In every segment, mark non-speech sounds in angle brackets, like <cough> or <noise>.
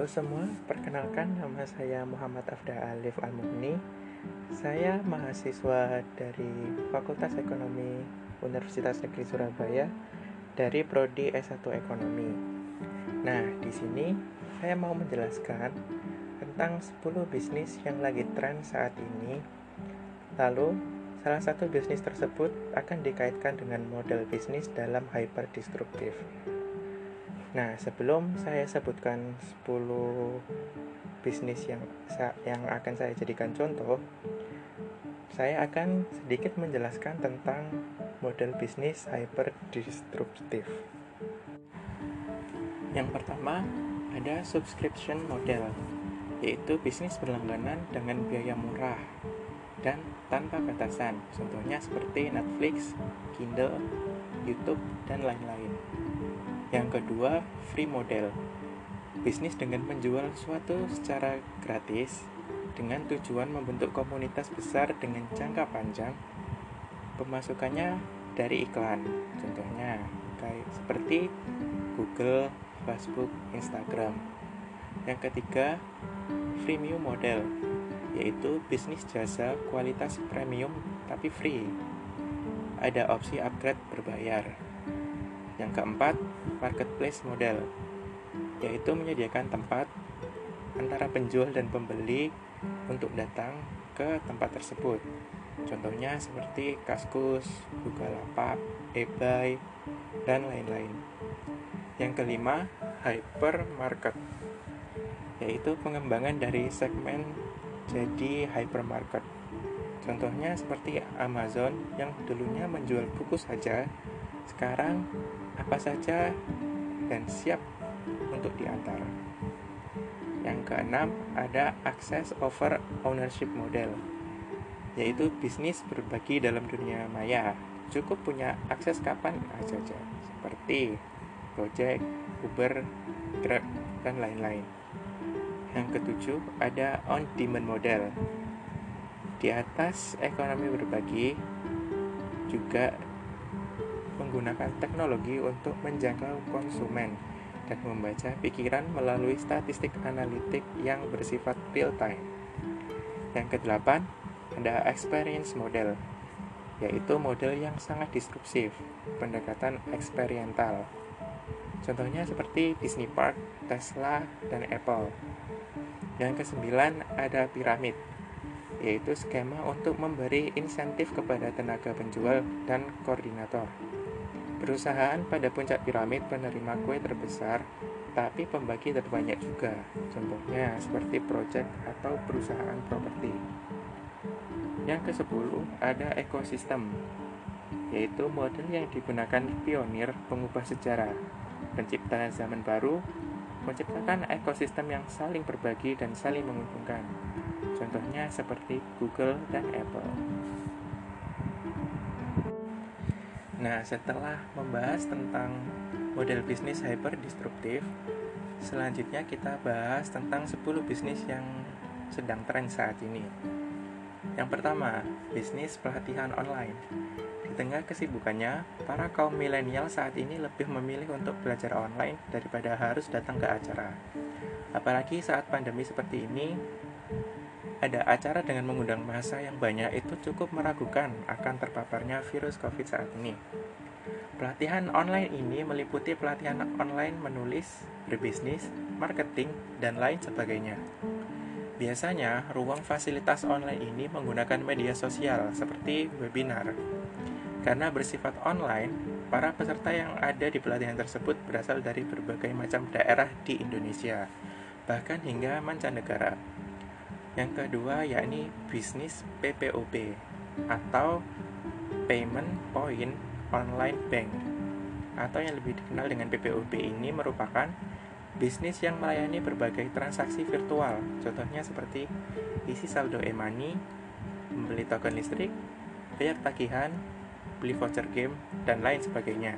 Halo semua, perkenalkan nama saya Muhammad Afda Alif al Saya mahasiswa dari Fakultas Ekonomi Universitas Negeri Surabaya dari prodi S1 Ekonomi. Nah, di sini saya mau menjelaskan tentang 10 bisnis yang lagi tren saat ini. Lalu, salah satu bisnis tersebut akan dikaitkan dengan model bisnis dalam hyper. Nah, sebelum saya sebutkan 10 bisnis yang yang akan saya jadikan contoh, saya akan sedikit menjelaskan tentang model bisnis hyper disruptive. Yang pertama, ada subscription model, yaitu bisnis berlangganan dengan biaya murah dan tanpa batasan. Contohnya seperti Netflix, Kindle, YouTube, dan lain-lain. Yang kedua, free model. Bisnis dengan menjual suatu secara gratis dengan tujuan membentuk komunitas besar dengan jangka panjang. Pemasukannya dari iklan. Contohnya kayak seperti Google, Facebook, Instagram. Yang ketiga, freemium model, yaitu bisnis jasa kualitas premium tapi free. Ada opsi upgrade berbayar. Yang keempat, marketplace model, yaitu menyediakan tempat antara penjual dan pembeli untuk datang ke tempat tersebut. Contohnya seperti Kaskus, Bukalapak, eBay, dan lain-lain. Yang kelima, hypermarket, yaitu pengembangan dari segmen jadi hypermarket. Contohnya seperti Amazon yang dulunya menjual buku saja, sekarang apa saja dan siap untuk diantar. Yang keenam, ada access over ownership model, yaitu bisnis berbagi dalam dunia maya. Cukup punya akses kapan saja, seperti Gojek, Uber, Grab, dan lain-lain. Yang ketujuh, ada on-demand model. Di atas ekonomi berbagi, juga menggunakan teknologi untuk menjangkau konsumen dan membaca pikiran melalui statistik analitik yang bersifat real time. Yang kedelapan, ada experience model, yaitu model yang sangat disruptif, pendekatan eksperiental. Contohnya seperti Disney Park, Tesla, dan Apple. Yang kesembilan, ada piramid, yaitu skema untuk memberi insentif kepada tenaga penjual dan koordinator. Perusahaan pada puncak piramid penerima kue terbesar, tapi pembagi terbanyak juga. Contohnya seperti proyek atau perusahaan properti. Yang ke-10 ada ekosistem, yaitu model yang digunakan pionir pengubah sejarah, pencipta zaman baru, menciptakan ekosistem yang saling berbagi dan saling menguntungkan. Contohnya seperti Google dan Apple. Nah, setelah membahas tentang model bisnis hyper disruptif, selanjutnya kita bahas tentang 10 bisnis yang sedang tren saat ini. Yang pertama, bisnis pelatihan online. Di tengah kesibukannya, para kaum milenial saat ini lebih memilih untuk belajar online daripada harus datang ke acara. Apalagi saat pandemi seperti ini, ada acara dengan mengundang masa yang banyak itu cukup meragukan akan terpaparnya virus COVID saat ini. Pelatihan online ini meliputi pelatihan online menulis, berbisnis, marketing, dan lain sebagainya. Biasanya, ruang fasilitas online ini menggunakan media sosial seperti webinar. Karena bersifat online, para peserta yang ada di pelatihan tersebut berasal dari berbagai macam daerah di Indonesia, bahkan hingga mancanegara. Yang kedua yakni bisnis PPOP atau Payment Point Online Bank atau yang lebih dikenal dengan PPOP ini merupakan bisnis yang melayani berbagai transaksi virtual. Contohnya seperti isi saldo e-money, membeli token listrik, bayar tagihan, beli voucher game, dan lain sebagainya.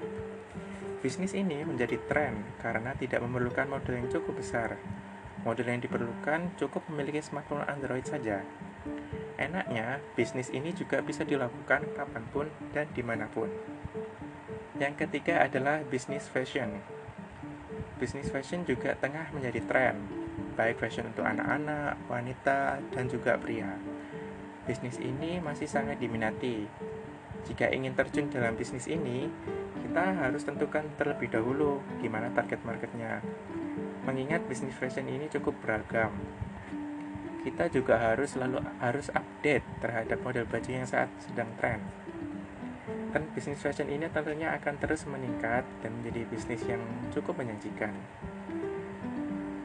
Bisnis ini menjadi tren karena tidak memerlukan modal yang cukup besar, Model yang diperlukan cukup memiliki smartphone Android saja. Enaknya, bisnis ini juga bisa dilakukan kapan pun dan di mana pun. Yang ketiga adalah bisnis fashion. Bisnis fashion juga tengah menjadi tren. baik fashion untuk anak-anak, wanita, dan juga pria. Bisnis ini masih sangat diminati. Jika ingin terjun dalam bisnis ini, kita harus tentukan terlebih dahulu di mana target marketnya. Mengingat bisnis fashion ini cukup beragam, kita juga harus selalu harus update terhadap model baju yang saat sedang tren. Dan bisnis fashion ini tentunya akan terus meningkat dan menjadi bisnis yang cukup menjanjikan.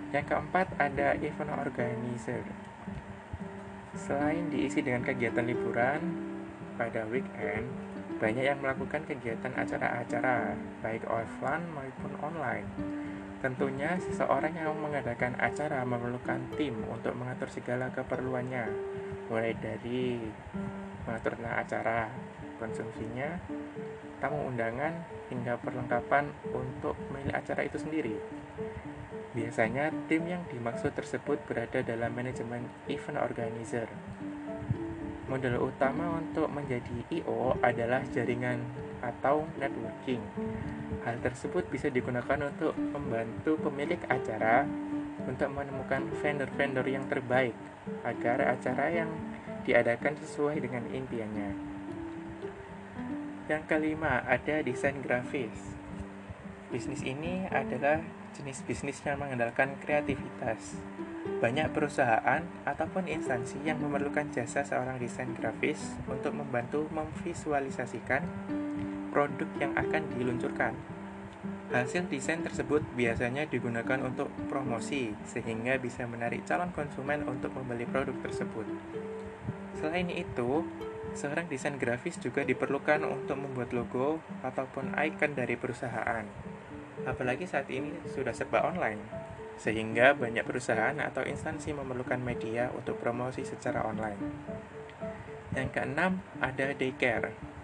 Yang keempat ada event organizer. Selain diisi dengan kegiatan liburan pada weekend, banyak yang melakukan kegiatan acara-acara baik offline maupun online Tentunya seseorang yang mengadakan acara memerlukan tim untuk mengatur segala keperluannya, mulai dari mengatur acara, konsumsinya, tamu undangan, hingga perlengkapan untuk milik acara itu sendiri. Biasanya tim yang dimaksud tersebut berada dalam manajemen event organizer. Model utama untuk menjadi IO adalah jaringan atau networking. Hal tersebut bisa digunakan untuk membantu pemilik acara untuk menemukan vendor-vendor yang terbaik agar acara yang diadakan sesuai dengan impiannya. Yang kelima, ada desain grafis. Bisnis ini adalah jenis bisnis yang mengandalkan kreativitas. Banyak perusahaan ataupun instansi yang memerlukan jasa seorang desain grafis untuk membantu memvisualisasikan produk yang akan diluncurkan. Hasil desain tersebut biasanya digunakan untuk promosi, sehingga bisa menarik calon konsumen untuk membeli produk tersebut. Selain itu, seorang desain grafis juga diperlukan untuk membuat logo ataupun icon dari perusahaan. Apalagi saat ini sudah serba online, sehingga banyak perusahaan atau instansi memerlukan media untuk promosi secara online. Yang keenam, ada daycare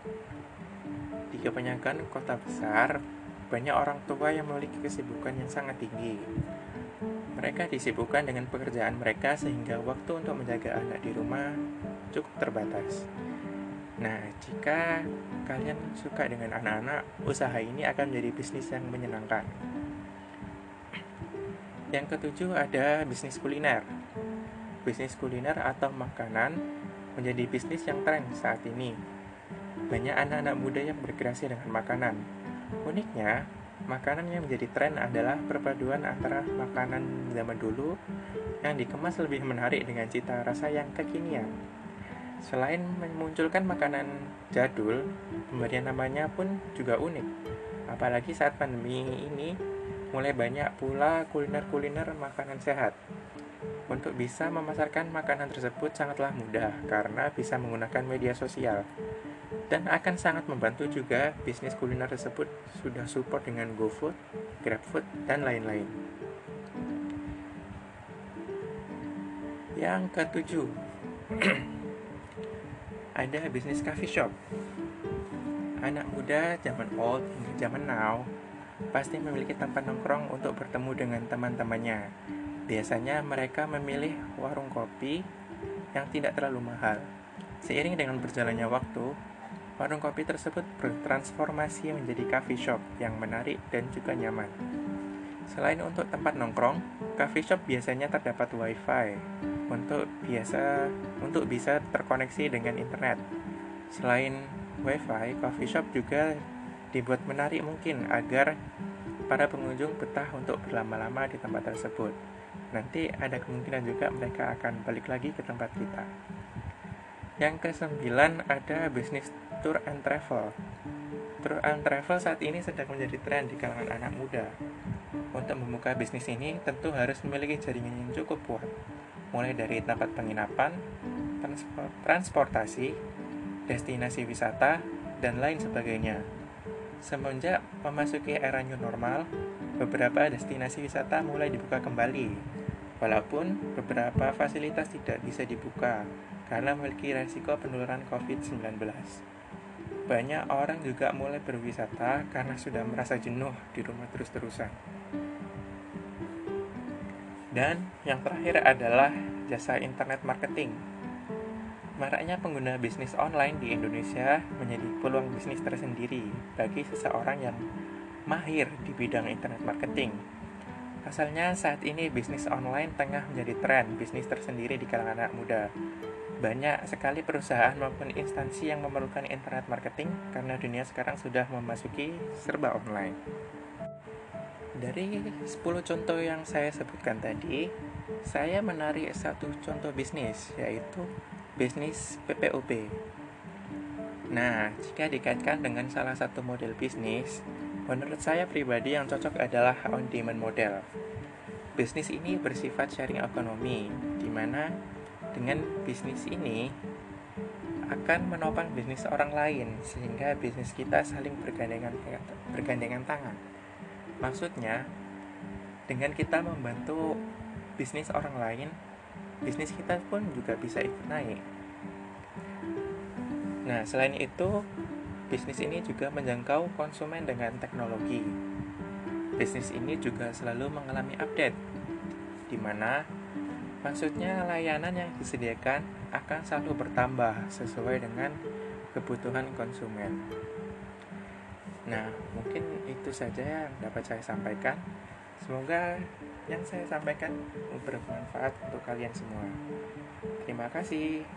kebanyakan kota besar, banyak orang tua yang memiliki kesibukan yang sangat tinggi. Mereka disibukkan dengan pekerjaan mereka sehingga waktu untuk menjaga anak di rumah cukup terbatas. Nah, jika kalian suka dengan anak-anak, usaha ini akan menjadi bisnis yang menyenangkan. Yang ketujuh ada bisnis kuliner. Bisnis kuliner atau makanan menjadi bisnis yang tren saat ini banyak anak-anak muda yang berkreasi dengan makanan. Uniknya, makanan yang menjadi tren adalah perpaduan antara makanan zaman dulu yang dikemas lebih menarik dengan cita rasa yang kekinian. Selain memunculkan makanan jadul, pemberian namanya pun juga unik. Apalagi saat pandemi ini, mulai banyak pula kuliner-kuliner makanan sehat. Untuk bisa memasarkan makanan tersebut sangatlah mudah karena bisa menggunakan media sosial dan akan sangat membantu juga bisnis kuliner tersebut sudah support dengan GoFood, GrabFood, dan lain-lain. Yang ketujuh, <clears throat> ada bisnis coffee shop. Anak muda zaman old hingga zaman now pasti memiliki tempat nongkrong untuk bertemu dengan teman-temannya. Biasanya mereka memilih warung kopi yang tidak terlalu mahal. Seiring dengan berjalannya waktu, Warung kopi tersebut bertransformasi menjadi coffee shop yang menarik dan juga nyaman. Selain untuk tempat nongkrong, coffee shop biasanya terdapat wifi untuk biasa untuk bisa terkoneksi dengan internet. Selain wifi, coffee shop juga dibuat menarik mungkin agar para pengunjung betah untuk berlama-lama di tempat tersebut. Nanti ada kemungkinan juga mereka akan balik lagi ke tempat kita. Yang kesembilan ada bisnis tour and travel. Tour and travel saat ini sedang menjadi tren di kalangan anak muda. Untuk membuka bisnis ini tentu harus memiliki jaringan yang cukup kuat, mulai dari tempat penginapan, transportasi, destinasi wisata, dan lain sebagainya. Semenjak memasuki era new normal, beberapa destinasi wisata mulai dibuka kembali, walaupun beberapa fasilitas tidak bisa dibuka karena memiliki resiko penularan COVID-19. Banyak orang juga mulai berwisata karena sudah merasa jenuh di rumah terus-terusan. Dan yang terakhir adalah jasa internet marketing. Maraknya pengguna bisnis online di Indonesia menjadi peluang bisnis tersendiri bagi seseorang yang mahir di bidang internet marketing. Asalnya saat ini bisnis online tengah menjadi tren bisnis tersendiri di kalangan anak muda. Banyak sekali perusahaan maupun instansi yang memerlukan internet marketing karena dunia sekarang sudah memasuki serba online. Dari 10 contoh yang saya sebutkan tadi, saya menarik satu contoh bisnis yaitu bisnis PPOP. Nah, jika dikaitkan dengan salah satu model bisnis, menurut saya pribadi yang cocok adalah on-demand model. Bisnis ini bersifat sharing ekonomi, di mana dengan bisnis ini akan menopang bisnis orang lain, sehingga bisnis kita saling bergandengan, bergandengan tangan. Maksudnya, dengan kita membantu bisnis orang lain, bisnis kita pun juga bisa ikut naik. Nah, selain itu, bisnis ini juga menjangkau konsumen dengan teknologi. Bisnis ini juga selalu mengalami update, di mana maksudnya layanan yang disediakan akan selalu bertambah sesuai dengan kebutuhan konsumen. Nah, mungkin itu saja yang dapat saya sampaikan. Semoga yang saya sampaikan bermanfaat untuk kalian semua. Terima kasih.